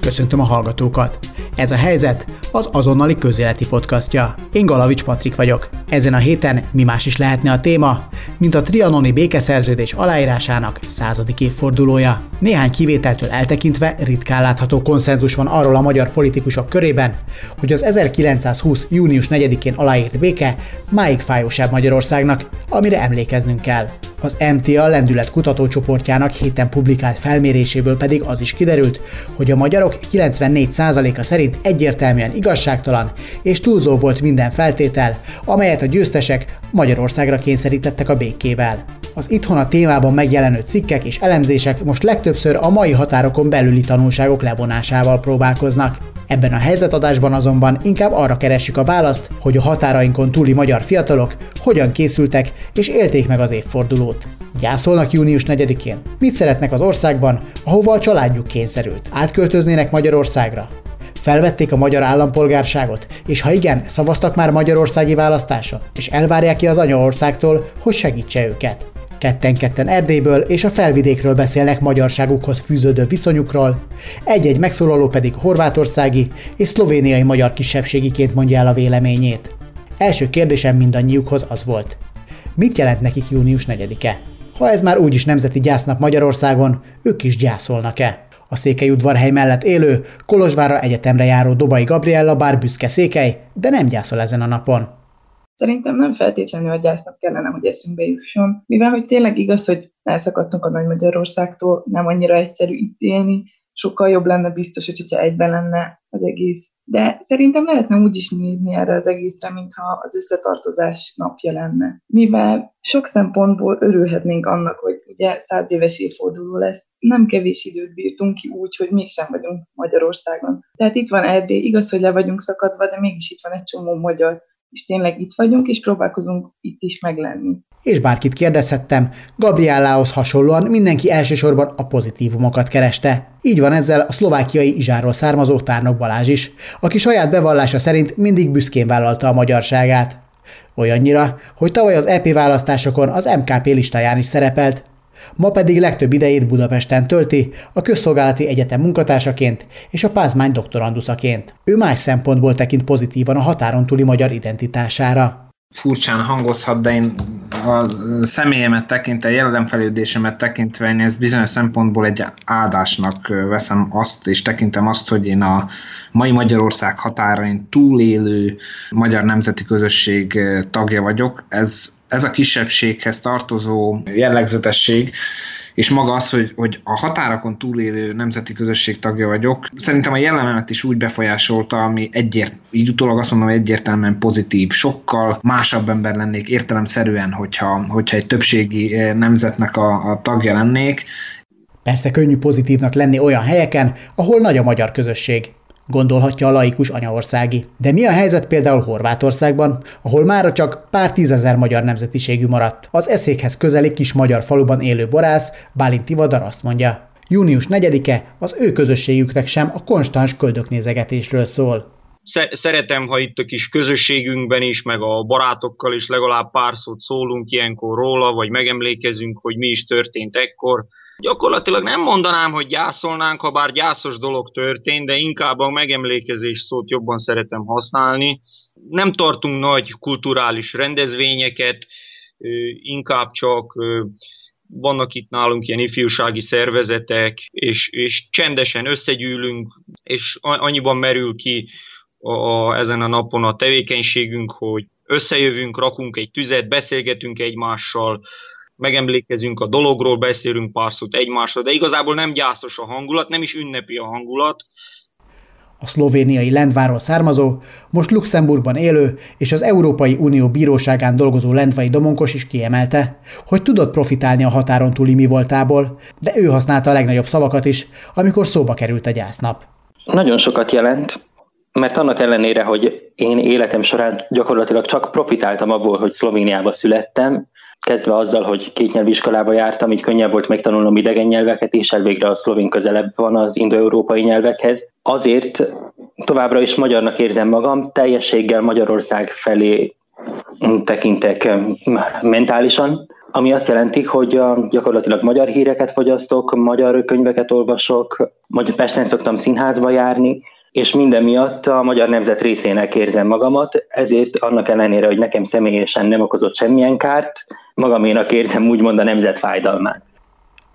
Köszöntöm a hallgatókat! Ez a helyzet az azonnali közéleti podcastja. Én Galavics Patrik vagyok. Ezen a héten mi más is lehetne a téma, mint a trianoni békeszerződés aláírásának századik évfordulója. Néhány kivételtől eltekintve ritkán látható konszenzus van arról a magyar politikusok körében, hogy az 1920. június 4-én aláírt béke máig fájósabb Magyarországnak, amire emlékeznünk kell. Az MTA lendület kutatócsoportjának héten publikált felméréséből pedig az is kiderült, hogy a magyarok 94%-a szerint egyértelműen igazságtalan és túlzó volt minden feltétel, amelyet a győztesek Magyarországra kényszerítettek a békével. Az itthon a témában megjelenő cikkek és elemzések most legtöbbször a mai határokon belüli tanulságok levonásával próbálkoznak. Ebben a helyzetadásban azonban inkább arra keressük a választ, hogy a határainkon túli magyar fiatalok hogyan készültek és élték meg az évfordulót. Gyászolnak június 4-én? Mit szeretnek az országban, ahova a családjuk kényszerült? Átköltöznének Magyarországra? Felvették a magyar állampolgárságot, és ha igen, szavaztak már magyarországi választáson, és elvárják ki az anyaországtól, hogy segítse őket. Ketten-ketten Erdélyből és a felvidékről beszélnek magyarságukhoz fűződő viszonyukról, egy-egy megszólaló pedig horvátországi és szlovéniai magyar kisebbségiként mondja el a véleményét. Első kérdésem mindannyiukhoz az volt. Mit jelent nekik június 4-e? Ha ez már úgyis nemzeti gyásznap Magyarországon, ők is gyászolnak-e? A Székely udvarhely mellett élő, Kolozsvára egyetemre járó Dobai Gabriella bár büszke székely, de nem gyászol ezen a napon. Szerintem nem feltétlenül a gyásznak kellene, hogy eszünkbe jusson, mivel hogy tényleg igaz, hogy elszakadtunk a Nagy Magyarországtól, nem annyira egyszerű itt élni, sokkal jobb lenne biztos, hogyha egyben lenne az egész. De szerintem lehetne úgy is nézni erre az egészre, mintha az összetartozás napja lenne. Mivel sok szempontból örülhetnénk annak, hogy ugye száz éves évforduló lesz. Nem kevés időt bírtunk ki úgy, hogy mégsem vagyunk Magyarországon. Tehát itt van Erdély, igaz, hogy le vagyunk szakadva, de mégis itt van egy csomó magyar, és tényleg itt vagyunk, és próbálkozunk itt is meglenni. És bárkit kérdezhettem, Gabriellához hasonlóan mindenki elsősorban a pozitívumokat kereste. Így van ezzel a szlovákiai Izsáról származó Tárnok Balázs is, aki saját bevallása szerint mindig büszkén vállalta a magyarságát. Olyannyira, hogy tavaly az EP választásokon az MKP listáján is szerepelt, Ma pedig legtöbb idejét Budapesten tölti, a közszolgálati egyetem munkatársaként és a pázmány doktoranduszaként. Ő más szempontból tekint pozitívan a határon túli magyar identitására furcsán hangozhat, de én a személyemet tekintve, jelenfelődésemet tekintve én ezt bizonyos szempontból egy áldásnak veszem azt, és tekintem azt, hogy én a mai Magyarország határain túlélő magyar nemzeti közösség tagja vagyok. Ez, ez a kisebbséghez tartozó jellegzetesség és maga az, hogy, hogy a határokon túlélő nemzeti közösség tagja vagyok, szerintem a jellememet is úgy befolyásolta, ami egyért, így utólag azt mondom, hogy egyértelműen pozitív. Sokkal másabb ember lennék értelemszerűen, hogyha, hogyha egy többségi eh, nemzetnek a, a tagja lennék, Persze könnyű pozitívnak lenni olyan helyeken, ahol nagy a magyar közösség gondolhatja a laikus anyaországi. De mi a helyzet például Horvátországban, ahol mára csak pár tízezer magyar nemzetiségű maradt? Az eszékhez közeli kis magyar faluban élő borász Bálint Tivadar azt mondja, június 4-e az ő közösségüknek sem a konstans köldöknézegetésről szól szeretem, ha itt a kis közösségünkben is, meg a barátokkal is legalább pár szót szólunk ilyenkor róla, vagy megemlékezünk, hogy mi is történt ekkor. Gyakorlatilag nem mondanám, hogy gyászolnánk, ha bár gyászos dolog történt, de inkább a megemlékezés szót jobban szeretem használni. Nem tartunk nagy kulturális rendezvényeket, inkább csak vannak itt nálunk ilyen ifjúsági szervezetek, és, és csendesen összegyűlünk, és annyiban merül ki a, a, ezen a napon a tevékenységünk, hogy összejövünk, rakunk egy tüzet, beszélgetünk egymással, megemlékezünk a dologról, beszélünk pár szót egymásról, de igazából nem gyászos a hangulat, nem is ünnepi a hangulat. A szlovéniai Lendváról származó, most Luxemburgban élő és az Európai Unió bíróságán dolgozó Lendvai Domonkos is kiemelte, hogy tudott profitálni a határon túli mi voltából, de ő használta a legnagyobb szavakat is, amikor szóba került a gyásznap. Nagyon sokat jelent, mert annak ellenére, hogy én életem során gyakorlatilag csak profitáltam abból, hogy Szlovéniába születtem, kezdve azzal, hogy két nyelviskolába jártam, így könnyebb volt megtanulnom idegen nyelveket, és elvégre a szlovén közelebb van az indoeurópai nyelvekhez. Azért továbbra is magyarnak érzem magam, teljességgel Magyarország felé tekintek mentálisan, ami azt jelenti, hogy gyakorlatilag magyar híreket fogyasztok, magyar könyveket olvasok, Magyar Pesten szoktam színházba járni, és minden miatt a magyar nemzet részének érzem magamat, ezért annak ellenére, hogy nekem személyesen nem okozott semmilyen kárt, magaménak érzem úgymond a nemzet fájdalmát.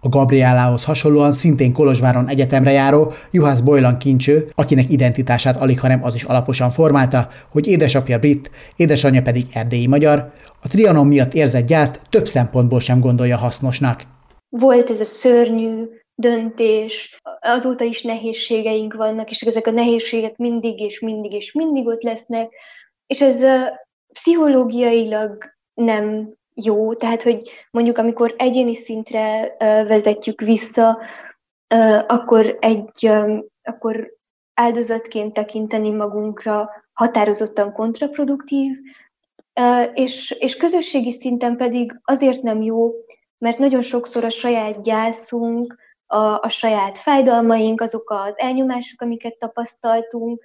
A Gabrielához hasonlóan szintén Kolozsváron egyetemre járó Juhász Bojlan kincső, akinek identitását alig, hanem az is alaposan formálta, hogy édesapja brit, édesanyja pedig erdélyi magyar, a trianon miatt érzett gyászt több szempontból sem gondolja hasznosnak. Volt ez a szörnyű döntés, azóta is nehézségeink vannak, és ezek a nehézségek mindig és mindig és mindig ott lesznek, és ez pszichológiailag nem jó, tehát hogy mondjuk amikor egyéni szintre vezetjük vissza, akkor egy akkor áldozatként tekinteni magunkra határozottan kontraproduktív, és, és közösségi szinten pedig azért nem jó, mert nagyon sokszor a saját gyászunk, a, a saját fájdalmaink, azok az elnyomások, amiket tapasztaltunk,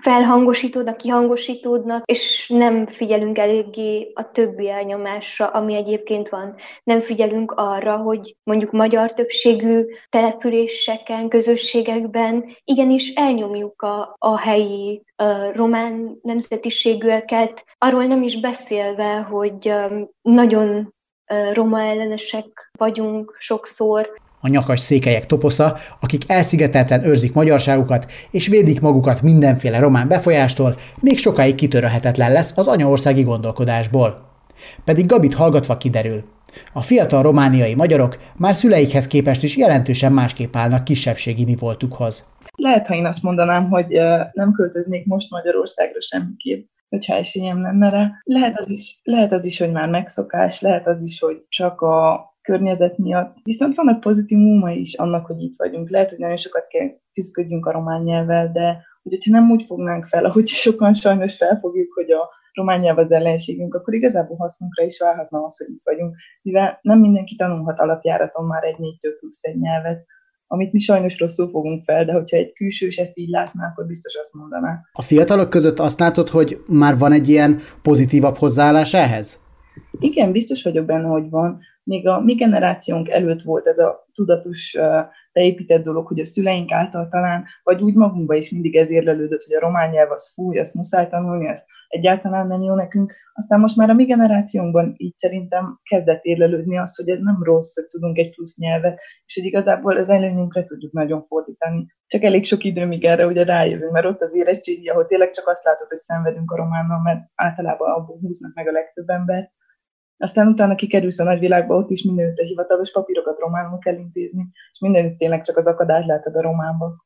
felhangosítódnak, kihangosítódnak, és nem figyelünk eléggé a többi elnyomásra, ami egyébként van. Nem figyelünk arra, hogy mondjuk magyar többségű településeken, közösségekben igenis elnyomjuk a, a helyi a román nemzetiségűeket, arról nem is beszélve, hogy nagyon roma ellenesek vagyunk sokszor, a nyakas székelyek toposza, akik elszigetelten őrzik magyarságukat és védik magukat mindenféle román befolyástól, még sokáig kitörölhetetlen lesz az anyaországi gondolkodásból. Pedig Gabit hallgatva kiderül. A fiatal romániai magyarok már szüleikhez képest is jelentősen másképp állnak kisebbségi mi voltukhoz. Lehet, ha én azt mondanám, hogy nem költöznék most Magyarországra semmiképp, hogyha esélyem lenne rá. Lehet az is, lehet az is hogy már megszokás, lehet az is, hogy csak a környezet miatt. Viszont vannak pozitívumai is annak, hogy itt vagyunk. Lehet, hogy nagyon sokat kell küzdködjünk a román nyelvvel, de hogyha nem úgy fognánk fel, ahogy sokan sajnos felfogjuk, hogy a román nyelv az ellenségünk, akkor igazából hasznunkra is válhatna az, hogy itt vagyunk, mivel nem mindenki tanulhat alapjáraton már egy négytől plusz egy nyelvet, amit mi sajnos rosszul fogunk fel, de hogyha egy külsős ezt így látná, akkor biztos azt mondaná. A fiatalok között azt látod, hogy már van egy ilyen pozitívabb hozzáállás ehhez? Igen, biztos vagyok benne, hogy van még a mi generációnk előtt volt ez a tudatos beépített dolog, hogy a szüleink által talán, vagy úgy magunkba is mindig ez érlelődött, hogy a román nyelv az fúj, azt muszáj tanulni, ez egyáltalán nem jó nekünk. Aztán most már a mi generációnkban így szerintem kezdett érlelődni az, hogy ez nem rossz, hogy tudunk egy plusz nyelvet, és hogy igazából az előnyünkre tudjuk nagyon fordítani. Csak elég sok idő, míg erre ugye rájövünk, mert ott az érettségi, ahol tényleg csak azt látod, hogy szenvedünk a románnal, mert általában abból húznak meg a legtöbb embert, aztán utána kikerülsz a nagyvilágba, ott is mindenütt a hivatalos papírokat románul kell intézni, és mindenütt tényleg csak az akadályt látod a románba.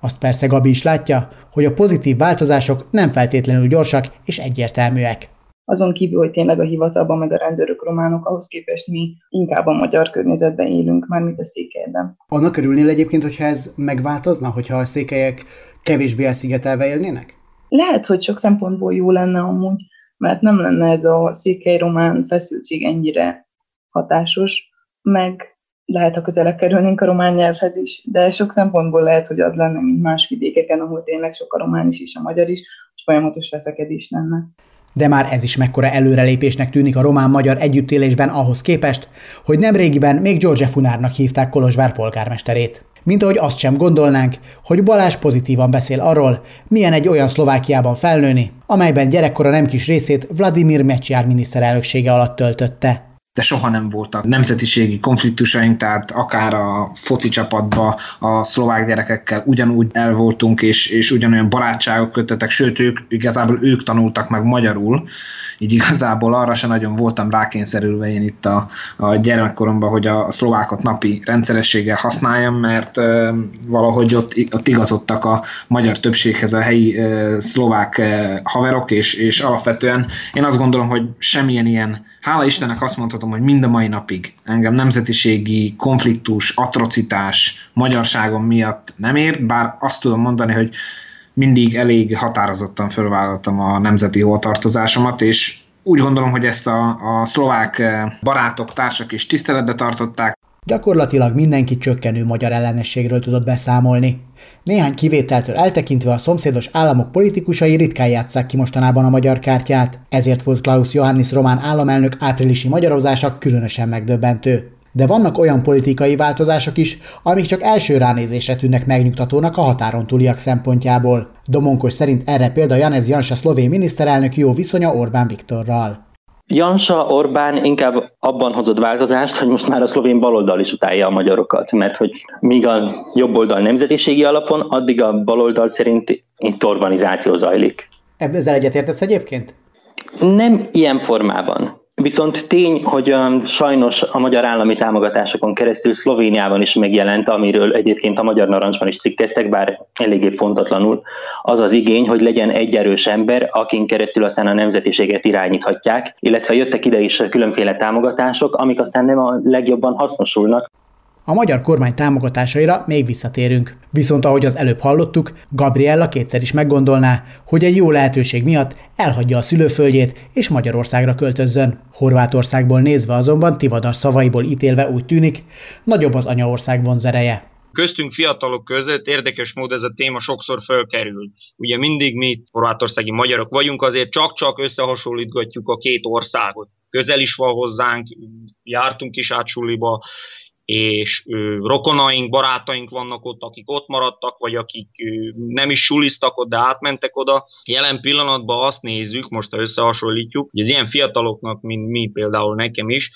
Azt persze Gabi is látja, hogy a pozitív változások nem feltétlenül gyorsak és egyértelműek. Azon kívül, hogy tényleg a hivatalban meg a rendőrök románok, ahhoz képest mi inkább a magyar környezetben élünk, már mint a székelyben. Annak örülnél egyébként, hogyha ez megváltozna, hogyha a székelyek kevésbé elszigetelve élnének? Lehet, hogy sok szempontból jó lenne amúgy, mert nem lenne ez a székely-román feszültség ennyire hatásos, meg lehet, ha közelebb kerülnénk a román nyelvhez is, de sok szempontból lehet, hogy az lenne, mint más vidékeken, ahol tényleg sok a román is és a magyar is, és folyamatos veszekedés lenne. De már ez is mekkora előrelépésnek tűnik a román-magyar együttélésben ahhoz képest, hogy nemrégiben még George Funárnak hívták Kolozsvár polgármesterét. Mint ahogy azt sem gondolnánk, hogy Balázs pozitívan beszél arról, milyen egy olyan Szlovákiában felnőni, amelyben gyerekkora nem kis részét Vladimir Mečiar miniszterelnöksége alatt töltötte de soha nem voltak nemzetiségi konfliktusaink, tehát akár a foci csapatba a szlovák gyerekekkel ugyanúgy el voltunk, és, és ugyanolyan barátságok kötöttek, sőt, ők igazából ők tanultak meg magyarul, így igazából arra se nagyon voltam rákényszerülve én itt a, a gyermekkoromban, hogy a szlovákot napi rendszerességgel használjam, mert e, valahogy ott, ott igazodtak a magyar többséghez a helyi e, szlovák e, haverok, és, és alapvetően én azt gondolom, hogy semmilyen ilyen, hála Istennek azt mondhatom, hogy mind a mai napig engem nemzetiségi konfliktus, atrocitás magyarságom miatt nem ért, bár azt tudom mondani, hogy mindig elég határozottan fölvállaltam a nemzeti hovatartozásomat, és úgy gondolom, hogy ezt a, a szlovák eh, barátok, társak is tiszteletbe tartották. Gyakorlatilag mindenki csökkenő magyar ellenességről tudott beszámolni. Néhány kivételtől eltekintve a szomszédos államok politikusai ritkán játsszák ki mostanában a magyar kártyát, ezért volt Klaus Johannis román államelnök áprilisi magyarozása különösen megdöbbentő. De vannak olyan politikai változások is, amik csak első ránézésre tűnnek megnyugtatónak a határon túliak szempontjából. Domonkos szerint erre példa Janez Jansa szlovén miniszterelnök jó viszonya Orbán Viktorral. Jansa Orbán inkább abban hozott változást, hogy most már a szlovén baloldal is utálja a magyarokat, mert hogy míg a jobb oldal nemzetiségi alapon, addig a baloldal szerint itt urbanizáció zajlik. Ezzel egyetértesz egyébként? Nem ilyen formában. Viszont tény, hogy um, sajnos a magyar állami támogatásokon keresztül Szlovéniában is megjelent, amiről egyébként a Magyar Narancsban is cikkeztek, bár eléggé pontatlanul, az az igény, hogy legyen egy erős ember, akin keresztül aztán a nemzetiséget irányíthatják, illetve jöttek ide is különféle támogatások, amik aztán nem a legjobban hasznosulnak, a magyar kormány támogatásaira még visszatérünk. Viszont ahogy az előbb hallottuk, Gabriella kétszer is meggondolná, hogy egy jó lehetőség miatt elhagyja a szülőföldjét és Magyarországra költözzön. Horvátországból nézve azonban Tivadar szavaiból ítélve úgy tűnik, nagyobb az anyaország vonzereje. Köztünk fiatalok között érdekes mód ez a téma sokszor fölkerül. Ugye mindig mi horvátországi magyarok vagyunk, azért csak-csak összehasonlítgatjuk a két országot. Közel is van hozzánk, jártunk is át és rokonaink, barátaink vannak ott, akik ott maradtak, vagy akik nem is suliztak ott, de átmentek oda. Jelen pillanatban azt nézzük, most ha összehasonlítjuk, hogy az ilyen fiataloknak, mint mi például nekem is,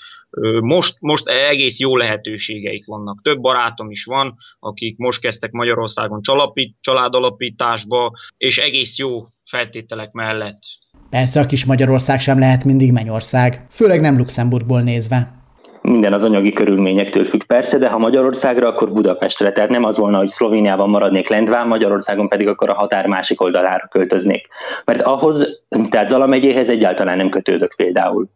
most, most egész jó lehetőségeik vannak. Több barátom is van, akik most kezdtek Magyarországon csalapít, családalapításba, és egész jó feltételek mellett. Persze a kis Magyarország sem lehet mindig mennyország, főleg nem Luxemburgból nézve minden az anyagi körülményektől függ persze, de ha Magyarországra, akkor Budapestre. Tehát nem az volna, hogy Szlovéniában maradnék Lendván, Magyarországon pedig akkor a határ másik oldalára költöznék. Mert ahhoz, tehát Zala megyéhez egyáltalán nem kötődök például.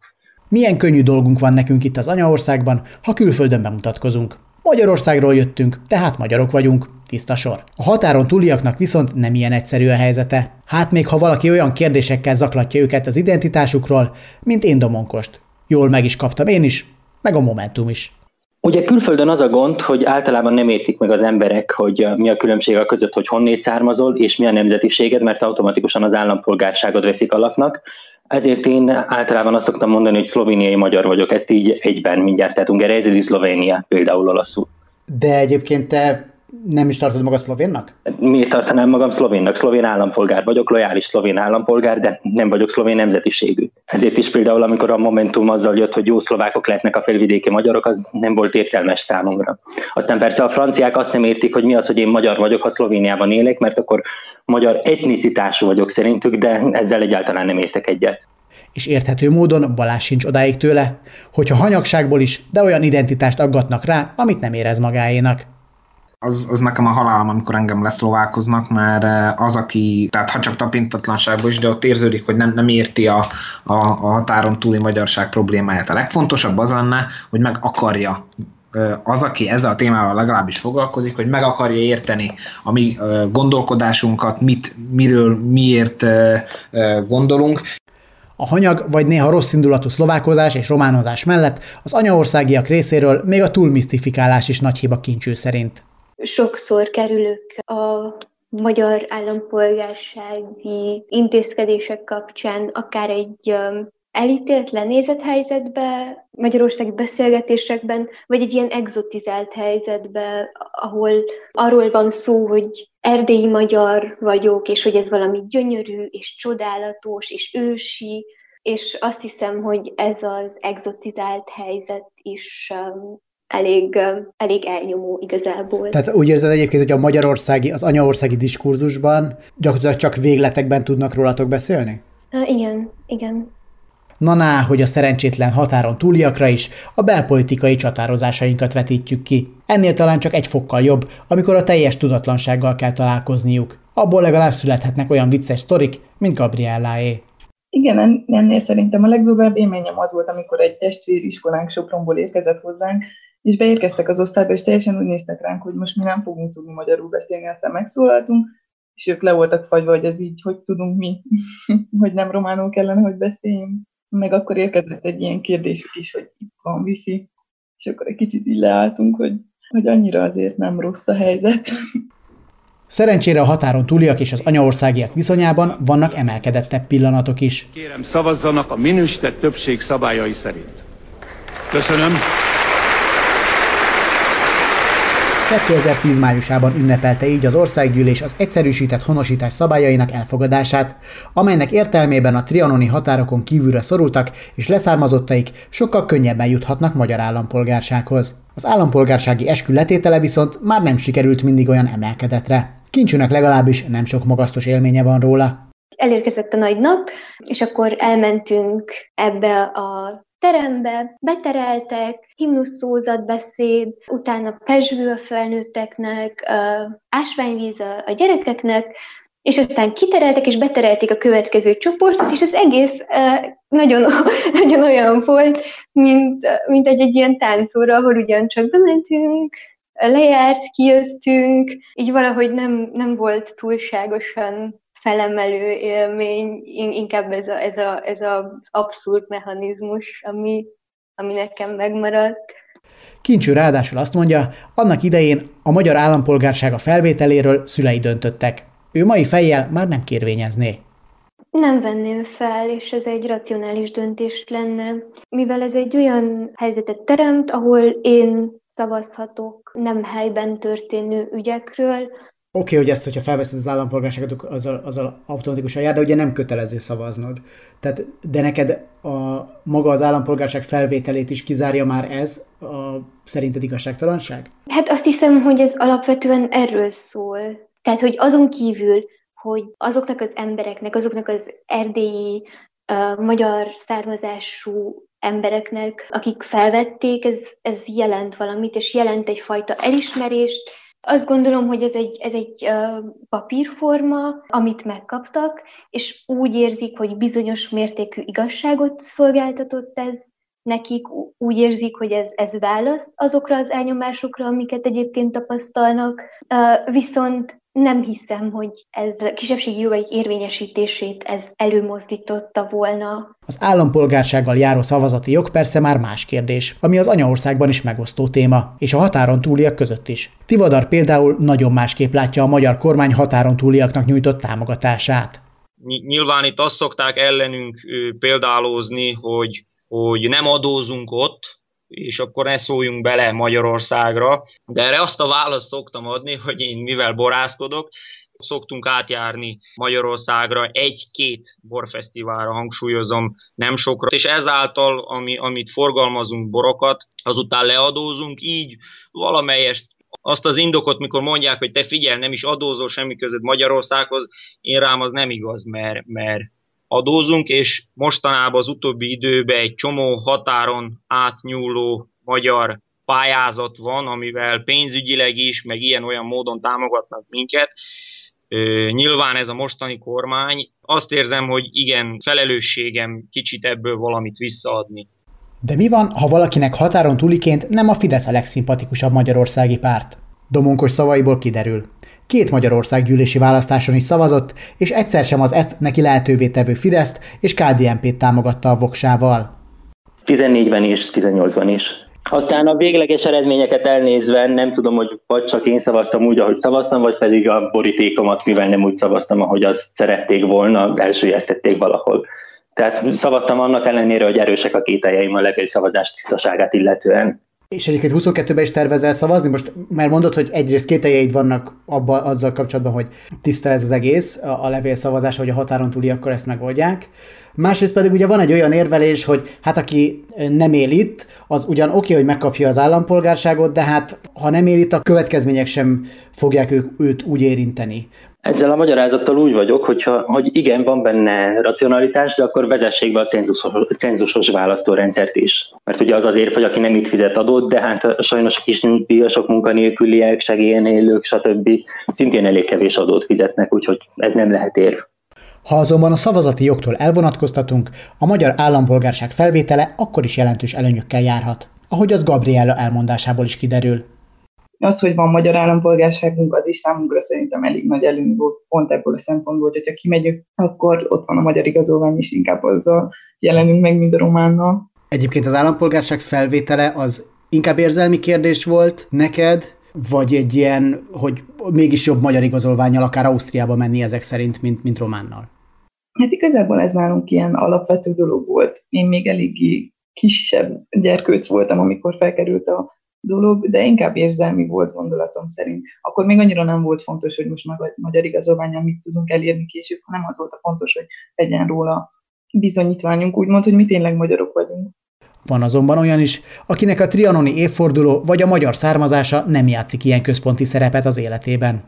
Milyen könnyű dolgunk van nekünk itt az anyaországban, ha külföldön bemutatkozunk. Magyarországról jöttünk, tehát magyarok vagyunk, tiszta sor. A határon túliaknak viszont nem ilyen egyszerű a helyzete. Hát még ha valaki olyan kérdésekkel zaklatja őket az identitásukról, mint én Domonkost. Jól meg is kaptam én is, meg a Momentum is. Ugye külföldön az a gond, hogy általában nem értik meg az emberek, hogy mi a különbség a között, hogy honnét származol, és mi a nemzetiséged, mert automatikusan az állampolgárságod veszik alapnak. Ezért én általában azt szoktam mondani, hogy szlovéniai magyar vagyok, ezt így egyben mindjárt tehetünk. Erre Szlovénia például olaszul. De egyébként te nem is tartod maga szlovénnak? Miért tartanám magam szlovénnak? Szlovén állampolgár vagyok, lojális szlovén állampolgár, de nem vagyok szlovén nemzetiségű. Ezért is például, amikor a Momentum azzal jött, hogy jó szlovákok lehetnek a felvidéki magyarok, az nem volt értelmes számomra. Aztán persze a franciák azt nem értik, hogy mi az, hogy én magyar vagyok, ha Szlovéniában élek, mert akkor magyar etnicitású vagyok szerintük, de ezzel egyáltalán nem értek egyet és érthető módon Balázs sincs odáig tőle, hogyha hanyagságból is, de olyan identitást aggatnak rá, amit nem érez magáénak az, az nekem a halálom, amikor engem leszlovákoznak, mert eh, az, aki, tehát ha csak tapintatlanságban is, de ott érződik, hogy nem, nem érti a, a, a határon túli magyarság problémáját. A legfontosabb az lenne, hogy meg akarja az, aki ezzel a témával legalábbis foglalkozik, hogy meg akarja érteni a mi gondolkodásunkat, mit, miről, miért gondolunk, a hanyag vagy néha rossz indulatú szlovákozás és románozás mellett az anyaországiak részéről még a túlmisztifikálás is nagy hiba kincső szerint sokszor kerülök a magyar állampolgársági intézkedések kapcsán akár egy elítélt, lenézett helyzetbe, magyarországi beszélgetésekben, vagy egy ilyen exotizált helyzetbe, ahol arról van szó, hogy erdélyi magyar vagyok, és hogy ez valami gyönyörű, és csodálatos, és ősi, és azt hiszem, hogy ez az exotizált helyzet is elég, elég elnyomó igazából. Tehát úgy érzed egyébként, hogy a magyarországi, az anyaországi diskurzusban gyakorlatilag csak végletekben tudnak rólatok beszélni? Igen, igen. Naná, hogy a szerencsétlen határon túliakra is a belpolitikai csatározásainkat vetítjük ki. Ennél talán csak egy fokkal jobb, amikor a teljes tudatlansággal kell találkozniuk. Abból legalább születhetnek olyan vicces sztorik, mint Gabrielláé. Igen, ennél szerintem a legdurvább élményem az volt, amikor egy testvér iskolánk Sopronból érkezett hozzánk, és beérkeztek az osztályba, és teljesen úgy néztek ránk, hogy most mi nem fogunk tudni magyarul beszélni, aztán megszólaltunk, és ők le voltak fagyva, hogy ez így, hogy tudunk mi, hogy nem románul kellene, hogy beszéljünk. Meg akkor érkezett egy ilyen kérdésük is, hogy itt van wifi, és akkor egy kicsit így leálltunk, hogy, hogy annyira azért nem rossz a helyzet. Szerencsére a határon túliak és az anyaországiak viszonyában vannak emelkedettebb pillanatok is. Kérem, szavazzanak a minősített többség szabályai szerint. Köszönöm. 2010 májusában ünnepelte így az országgyűlés az egyszerűsített honosítás szabályainak elfogadását, amelynek értelmében a trianoni határokon kívülre szorultak és leszármazottaik sokkal könnyebben juthatnak magyar állampolgársághoz. Az állampolgársági eskü letétele viszont már nem sikerült mindig olyan emelkedetre. Kincsőnek legalábbis nem sok magasztos élménye van róla. Elérkezett a nagy nap, és akkor elmentünk ebbe a terembe, betereltek, beszéd, utána pezsvő a felnőtteknek, ásványvíz a gyerekeknek, és aztán kitereltek és beterelték a következő csoportot, és az egész nagyon, nagyon olyan volt, mint, mint egy, egy ilyen táncóra, ahol ugyancsak bementünk, lejárt, kijöttünk, így valahogy nem, nem volt túlságosan felemelő élmény, inkább ez, a, ez, a, ez az abszolút mechanizmus, ami, ami nekem megmaradt. Kincső ráadásul azt mondja, annak idején a magyar állampolgársága felvételéről szülei döntöttek. Ő mai fejjel már nem kérvényezné. Nem venném fel, és ez egy racionális döntés lenne, mivel ez egy olyan helyzetet teremt, ahol én szavazhatok nem helyben történő ügyekről, Oké, okay, hogy ezt, hogyha felveszed az állampolgárságot, azzal, azzal automatikusan jár, de ugye nem kötelező szavaznod. Tehát, de neked a, maga az állampolgárság felvételét is kizárja már ez a szerinted igazságtalanság? Hát azt hiszem, hogy ez alapvetően erről szól. Tehát, hogy azon kívül, hogy azoknak az embereknek, azoknak az erdélyi uh, magyar származású embereknek, akik felvették, ez, ez jelent valamit, és jelent egyfajta elismerést, azt gondolom, hogy ez egy, ez egy papírforma, amit megkaptak, és úgy érzik, hogy bizonyos mértékű igazságot szolgáltatott ez nekik, úgy érzik, hogy ez, ez válasz azokra az elnyomásokra, amiket egyébként tapasztalnak. Viszont nem hiszem, hogy ez a kisebbségi jogaik érvényesítését ez előmozdította volna. Az állampolgársággal járó szavazati jog persze már más kérdés, ami az anyaországban is megosztó téma, és a határon túliak között is. Tivadar például nagyon másképp látja a magyar kormány határon túliaknak nyújtott támogatását. Nyilván itt azt szokták ellenünk példálózni, hogy, hogy nem adózunk ott, és akkor ne szóljunk bele Magyarországra. De erre azt a választ szoktam adni, hogy én mivel borászkodok, szoktunk átjárni Magyarországra egy-két borfesztiválra, hangsúlyozom, nem sokra, és ezáltal, ami, amit forgalmazunk borokat, azután leadózunk, így valamelyest azt az indokot, mikor mondják, hogy te figyel, nem is adózol semmi között Magyarországhoz, én rám az nem igaz, mert, mert adózunk, és mostanában az utóbbi időben egy csomó határon átnyúló magyar pályázat van, amivel pénzügyileg is, meg ilyen-olyan módon támogatnak minket. Nyilván ez a mostani kormány. Azt érzem, hogy igen, felelősségem kicsit ebből valamit visszaadni. De mi van, ha valakinek határon túliként nem a Fidesz a legszimpatikusabb magyarországi párt? Domonkos szavaiból kiderül. Két Magyarország gyűlési választáson is szavazott, és egyszer sem az ezt neki lehetővé tevő Fideszt és KDNP-t támogatta a voksával. 14-ben és 18-ban is. Aztán a végleges eredményeket elnézve nem tudom, hogy vagy csak én szavaztam úgy, ahogy szavaztam, vagy pedig a borítékomat, mivel nem úgy szavaztam, ahogy azt szerették volna, elsőjeztették valahol. Tehát szavaztam annak ellenére, hogy erősek a kételjeim a szavazás tisztaságát illetően. És egyébként 22-ben is tervezel szavazni? Most már mondod, hogy egyrészt kételjeid vannak abba, azzal kapcsolatban, hogy tiszta ez az egész, a, a levélszavazás, hogy a határon túli akkor ezt megoldják. Másrészt pedig ugye van egy olyan érvelés, hogy hát aki nem él itt, az ugyan oké, okay, hogy megkapja az állampolgárságot, de hát ha nem él itt, a következmények sem fogják ők, őt úgy érinteni. Ezzel a magyarázattal úgy vagyok, hogyha, hogy igen, van benne racionalitás, de akkor vezessék be a cenzusos, cenzusos választórendszert is. Mert ugye az azért, hogy aki nem itt fizet adót, de hát sajnos a kis nyugdíjasok, munkanélküliek, segélyen élők, stb. szintén elég kevés adót fizetnek, úgyhogy ez nem lehet érv. Ha azonban a szavazati jogtól elvonatkoztatunk, a magyar állampolgárság felvétele akkor is jelentős előnyökkel járhat, ahogy az Gabriella elmondásából is kiderül. Az, hogy van magyar állampolgárságunk, az is számunkra szerintem elég nagy előny volt, pont ebből a szempontból, hogyha kimegyünk, akkor ott van a magyar igazolvány is, inkább azzal jelenünk meg, mint a románnal. Egyébként az állampolgárság felvétele az inkább érzelmi kérdés volt neked, vagy egy ilyen, hogy mégis jobb magyar igazolványjal akár Ausztriába menni ezek szerint, mint, mint Románnal? Hát igazából ez nálunk ilyen alapvető dolog volt. Én még eléggé kisebb gyerkőc voltam, amikor felkerült a dolog, de inkább érzelmi volt gondolatom szerint. Akkor még annyira nem volt fontos, hogy most magyar igazolványon mit tudunk elérni később, hanem az volt a fontos, hogy legyen róla bizonyítványunk, úgymond, hogy mi tényleg magyarok vagyunk. Van azonban olyan is, akinek a trianoni évforduló vagy a magyar származása nem játszik ilyen központi szerepet az életében.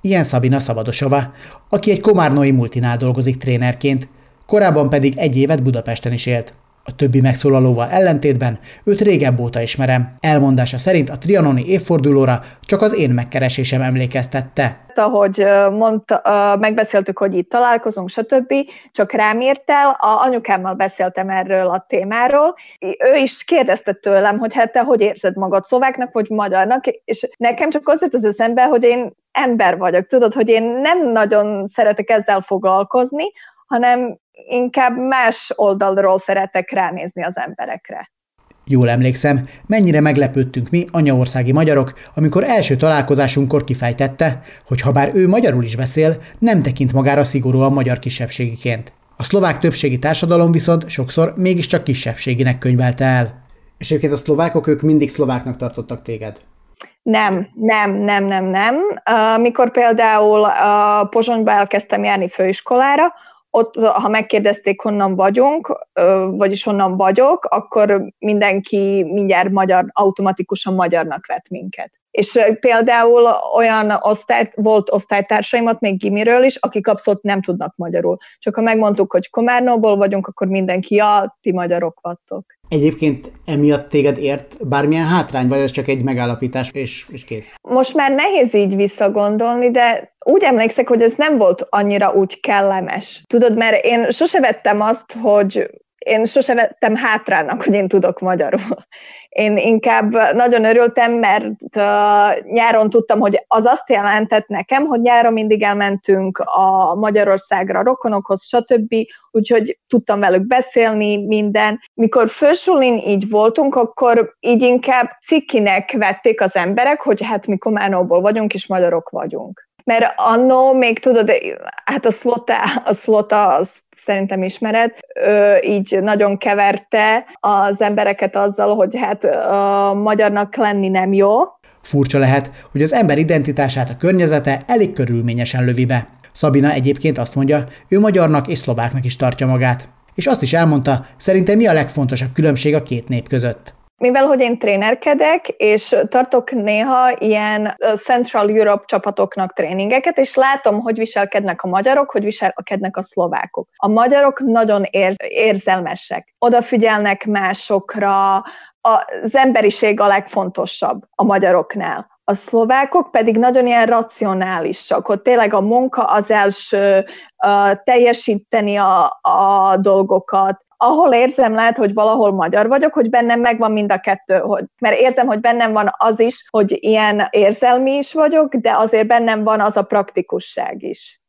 Ilyen Szabina Szabadosova, aki egy komárnói multinál dolgozik trénerként, korábban pedig egy évet Budapesten is élt. A többi megszólalóval ellentétben őt régebb óta ismerem. Elmondása szerint a trianoni évfordulóra csak az én megkeresésem emlékeztette. Ahogy mondta, megbeszéltük, hogy itt találkozunk, stb., csak rám írt a anyukámmal beszéltem erről a témáról, ő is kérdezte tőlem, hogy hát te hogy érzed magad szlováknak, vagy magyarnak, és nekem csak az jut az eszembe, hogy én ember vagyok, tudod, hogy én nem nagyon szeretek ezzel foglalkozni, hanem inkább más oldalról szeretek ránézni az emberekre. Jól emlékszem, mennyire meglepődtünk mi, anyaországi magyarok, amikor első találkozásunkkor kifejtette, hogy ha bár ő magyarul is beszél, nem tekint magára szigorúan magyar kisebbségiként. A szlovák többségi társadalom viszont sokszor mégiscsak kisebbséginek könyvelte el. És egyébként a szlovákok ők mindig szlováknak tartottak téged. Nem, nem, nem, nem, nem. Mikor például Pozsonyba elkezdtem járni főiskolára, ott, ha megkérdezték, honnan vagyunk, vagyis honnan vagyok, akkor mindenki mindjárt magyar, automatikusan magyarnak vett minket. És például olyan osztály, volt osztálytársaimat még gimiről is, akik abszolút nem tudnak magyarul. Csak ha megmondtuk, hogy Komárnóból vagyunk, akkor mindenki, ja, ti magyarok vagytok. Egyébként emiatt téged ért bármilyen hátrány, vagy ez csak egy megállapítás, és, és kész? Most már nehéz így visszagondolni, de úgy emlékszek, hogy ez nem volt annyira úgy kellemes. Tudod, mert én sose vettem azt, hogy én sose vettem hátrának, hogy én tudok magyarul. Én inkább nagyon örültem, mert nyáron tudtam, hogy az azt jelentett nekem, hogy nyáron mindig elmentünk a Magyarországra, rokonokhoz, stb., úgyhogy tudtam velük beszélni, minden. Mikor fősulin így voltunk, akkor így inkább cikinek vették az emberek, hogy hát mi Kománóból vagyunk, és magyarok vagyunk mert annó még tudod, hát a Slota, a Slota azt szerintem ismered, ő így nagyon keverte az embereket azzal, hogy hát a magyarnak lenni nem jó. Furcsa lehet, hogy az ember identitását a környezete elég körülményesen lövi be. Szabina egyébként azt mondja, ő magyarnak és szlováknak is tartja magát. És azt is elmondta, szerintem mi a legfontosabb különbség a két nép között mivel hogy én trénerkedek, és tartok néha ilyen Central Europe csapatoknak tréningeket, és látom, hogy viselkednek a magyarok, hogy viselkednek a szlovákok. A magyarok nagyon érz- érzelmesek, odafigyelnek másokra, az emberiség a legfontosabb a magyaroknál. A szlovákok pedig nagyon ilyen racionálisak, hogy tényleg a munka az első, teljesíteni a, a dolgokat, ahol érzem lehet, hogy valahol magyar vagyok, hogy bennem megvan mind a kettő, hogy, mert érzem, hogy bennem van az is, hogy ilyen érzelmi is vagyok, de azért bennem van az a praktikusság is.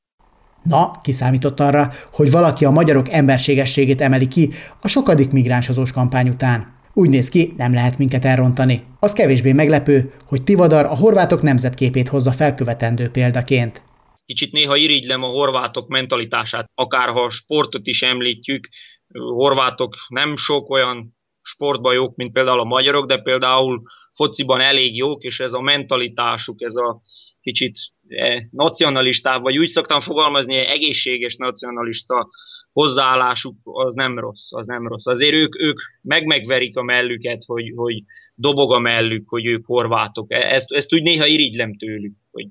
Na, kiszámított arra, hogy valaki a magyarok emberségességét emeli ki a sokadik migránsozós kampány után. Úgy néz ki, nem lehet minket elrontani. Az kevésbé meglepő, hogy Tivadar a horvátok nemzetképét hozza felkövetendő példaként. Kicsit néha irigylem a horvátok mentalitását, akár ha sportot is említjük, horvátok nem sok olyan sportban jók, mint például a magyarok, de például fociban elég jók, és ez a mentalitásuk, ez a kicsit eh, nacionalistább, vagy úgy szoktam fogalmazni, egészséges nacionalista hozzáállásuk az nem rossz, az nem rossz. Azért ők, ők meg-megverik a mellüket, hogy, hogy dobog a mellük, hogy ők horvátok. E, ezt, ezt úgy néha irigylem tőlük, hogy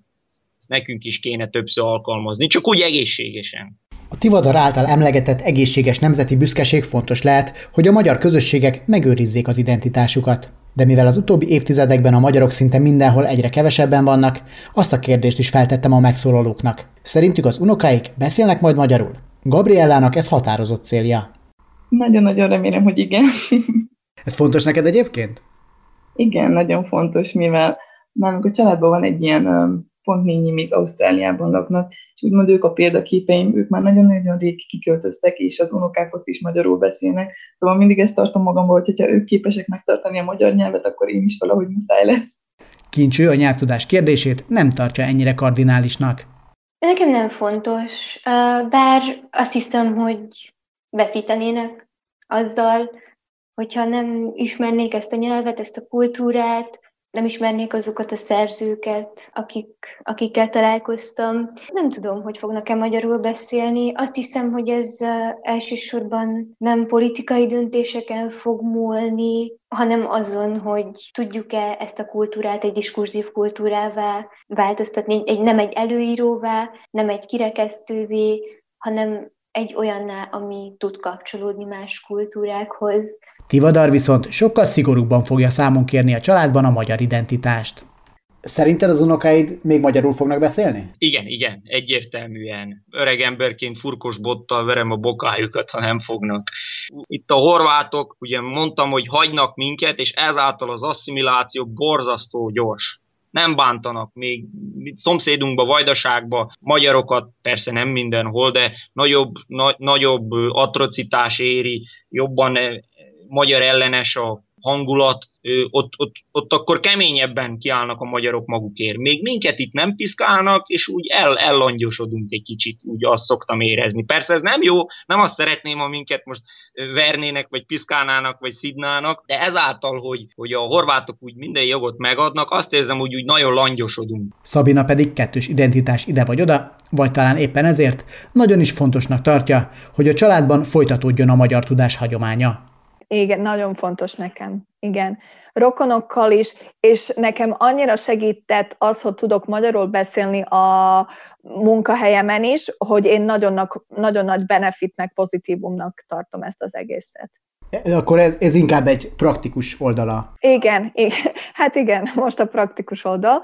ezt nekünk is kéne többször alkalmazni, csak úgy egészségesen. A Tivadar által emlegetett egészséges nemzeti büszkeség fontos lehet, hogy a magyar közösségek megőrizzék az identitásukat. De mivel az utóbbi évtizedekben a magyarok szinte mindenhol egyre kevesebben vannak, azt a kérdést is feltettem a megszólalóknak. Szerintük az unokáik beszélnek majd magyarul? Gabriellának ez határozott célja. Nagyon-nagyon remélem, hogy igen. ez fontos neked egyébként? Igen, nagyon fontos, mivel nálunk a családban van egy ilyen pont négy még Ausztráliában laknak, és úgymond ők a példaképeim, ők már nagyon-nagyon rég kiköltöztek, és az unokák ott is magyarul beszélnek. Szóval mindig ezt tartom magamból, hogy ha ők képesek megtartani a magyar nyelvet, akkor én is valahogy muszáj lesz. Kincső a nyelvtudás kérdését nem tartja ennyire kardinálisnak. Nekem nem fontos, bár azt hiszem, hogy veszítenének azzal, hogyha nem ismernék ezt a nyelvet, ezt a kultúrát, nem ismernék azokat a szerzőket, akik, akikkel találkoztam. Nem tudom, hogy fognak-e magyarul beszélni. Azt hiszem, hogy ez elsősorban nem politikai döntéseken fog múlni, hanem azon, hogy tudjuk-e ezt a kultúrát egy diskurzív kultúrává változtatni, egy, nem egy előíróvá, nem egy kirekesztővé, hanem egy olyanná, ami tud kapcsolódni más kultúrákhoz. Tivadar viszont sokkal szigorúbban fogja számon kérni a családban a magyar identitást. Szerinted az unokáid még magyarul fognak beszélni? Igen, igen, egyértelműen. Öreg emberként furkos bottal verem a bokájukat, ha nem fognak. Itt a horvátok, ugye mondtam, hogy hagynak minket, és ezáltal az asszimiláció borzasztó gyors nem bántanak, még szomszédunkba, Vajdaságba magyarokat, persze nem mindenhol, de nagyobb, na, nagyobb atrocitás éri, jobban magyar ellenes a hangulat, ott, ott, ott akkor keményebben kiállnak a magyarok magukért. Még minket itt nem piszkálnak, és úgy el, ellangyosodunk egy kicsit, úgy azt szoktam érezni. Persze ez nem jó, nem azt szeretném, ha minket most vernének, vagy piszkálnának, vagy szidnának, de ezáltal, hogy, hogy a horvátok úgy minden jogot megadnak, azt érzem, hogy úgy nagyon langyosodunk. Szabina pedig kettős identitás ide vagy oda, vagy talán éppen ezért nagyon is fontosnak tartja, hogy a családban folytatódjon a magyar tudás hagyománya. Igen, nagyon fontos nekem. Igen. Rokonokkal is, és nekem annyira segített az, hogy tudok magyarul beszélni a munkahelyemen is, hogy én nagyon, nagyon nagy benefitnek, pozitívumnak tartom ezt az egészet. Akkor ez, ez inkább egy praktikus oldala. Igen, igen, hát igen, most a praktikus oldal.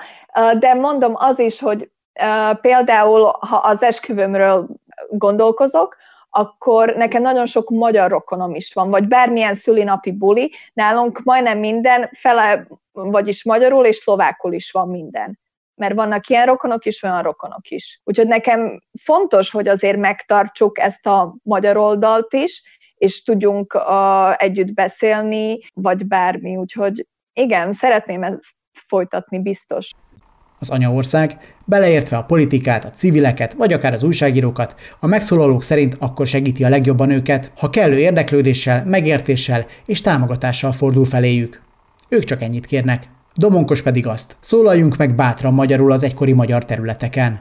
De mondom az is, hogy például, ha az esküvőmről gondolkozok, akkor nekem nagyon sok magyar rokonom is van, vagy bármilyen szülinapi buli, nálunk majdnem minden fele, vagyis magyarul és szlovákul is van minden. Mert vannak ilyen rokonok is, olyan rokonok is. Úgyhogy nekem fontos, hogy azért megtartsuk ezt a magyar oldalt is, és tudjunk uh, együtt beszélni, vagy bármi. Úgyhogy igen, szeretném ezt folytatni biztos az anyaország, beleértve a politikát, a civileket, vagy akár az újságírókat, a megszólalók szerint akkor segíti a legjobban őket, ha kellő érdeklődéssel, megértéssel és támogatással fordul feléjük. Ők csak ennyit kérnek. Domonkos pedig azt, szólaljunk meg bátran magyarul az egykori magyar területeken.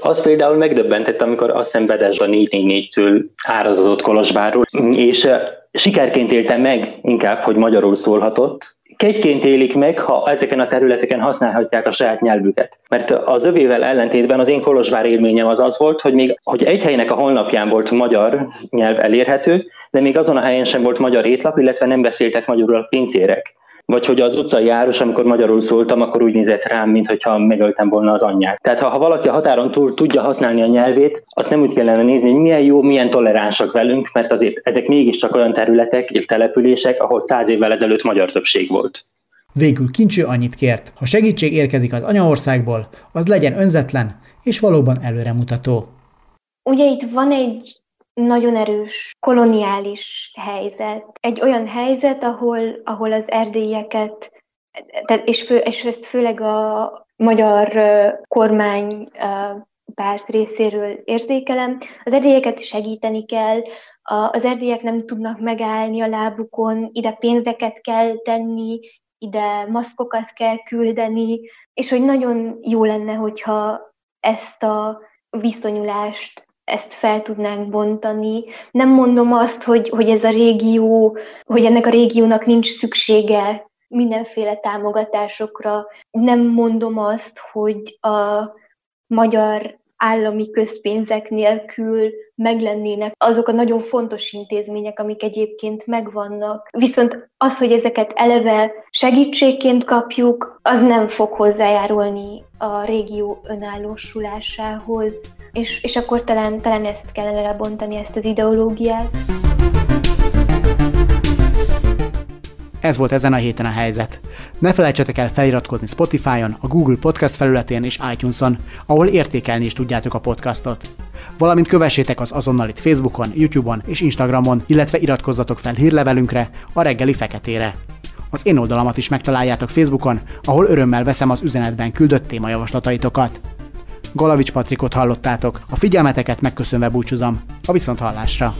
Az például megdöbbentett, amikor azt hiszem a 444-től áradozott Kolozsvárról, és sikerként élte meg inkább, hogy magyarul szólhatott, kegyként élik meg, ha ezeken a területeken használhatják a saját nyelvüket. Mert az övével ellentétben az én Kolozsvár élményem az az volt, hogy még hogy egy helynek a honlapján volt magyar nyelv elérhető, de még azon a helyen sem volt magyar étlap, illetve nem beszéltek magyarul a pincérek. Vagy hogy az utcai járos, amikor magyarul szóltam, akkor úgy nézett rám, mintha megöltem volna az anyját. Tehát ha, ha valaki a határon túl tudja használni a nyelvét, azt nem úgy kellene nézni, hogy milyen jó, milyen toleránsak velünk, mert azért ezek mégiscsak olyan területek és települések, ahol száz évvel ezelőtt magyar többség volt. Végül Kincső annyit kért, ha segítség érkezik az anyaországból, az legyen önzetlen és valóban előremutató. Ugye itt van egy nagyon erős koloniális helyzet. Egy olyan helyzet, ahol, ahol az erdélyeket, tehát és, fő, és ezt főleg a magyar kormány párt részéről érzékelem. Az erdélyeket segíteni kell, az erdélyek nem tudnak megállni a lábukon, ide pénzeket kell tenni, ide maszkokat kell küldeni, és hogy nagyon jó lenne, hogyha ezt a viszonyulást ezt fel tudnánk bontani. Nem mondom azt, hogy, hogy ez a régió, hogy ennek a régiónak nincs szüksége mindenféle támogatásokra. Nem mondom azt, hogy a magyar állami közpénzek nélkül meglennének azok a nagyon fontos intézmények, amik egyébként megvannak. Viszont az, hogy ezeket eleve segítségként kapjuk, az nem fog hozzájárulni a régió önállósulásához. És, és akkor talán, talán ezt kellene lebontani, ezt az ideológiát. Ez volt ezen a héten a helyzet. Ne felejtsetek el feliratkozni Spotify-on, a Google Podcast felületén és iTunes-on, ahol értékelni is tudjátok a podcastot. Valamint kövessétek az azonnalit Facebookon, YouTube-on és Instagramon, illetve iratkozzatok fel hírlevelünkre, a reggeli feketére. Az én oldalamat is megtaláljátok Facebookon, ahol örömmel veszem az üzenetben küldött témajavaslataitokat. Galavics Patrikot hallottátok, a figyelmeteket megköszönve búcsúzom, a viszont hallásra!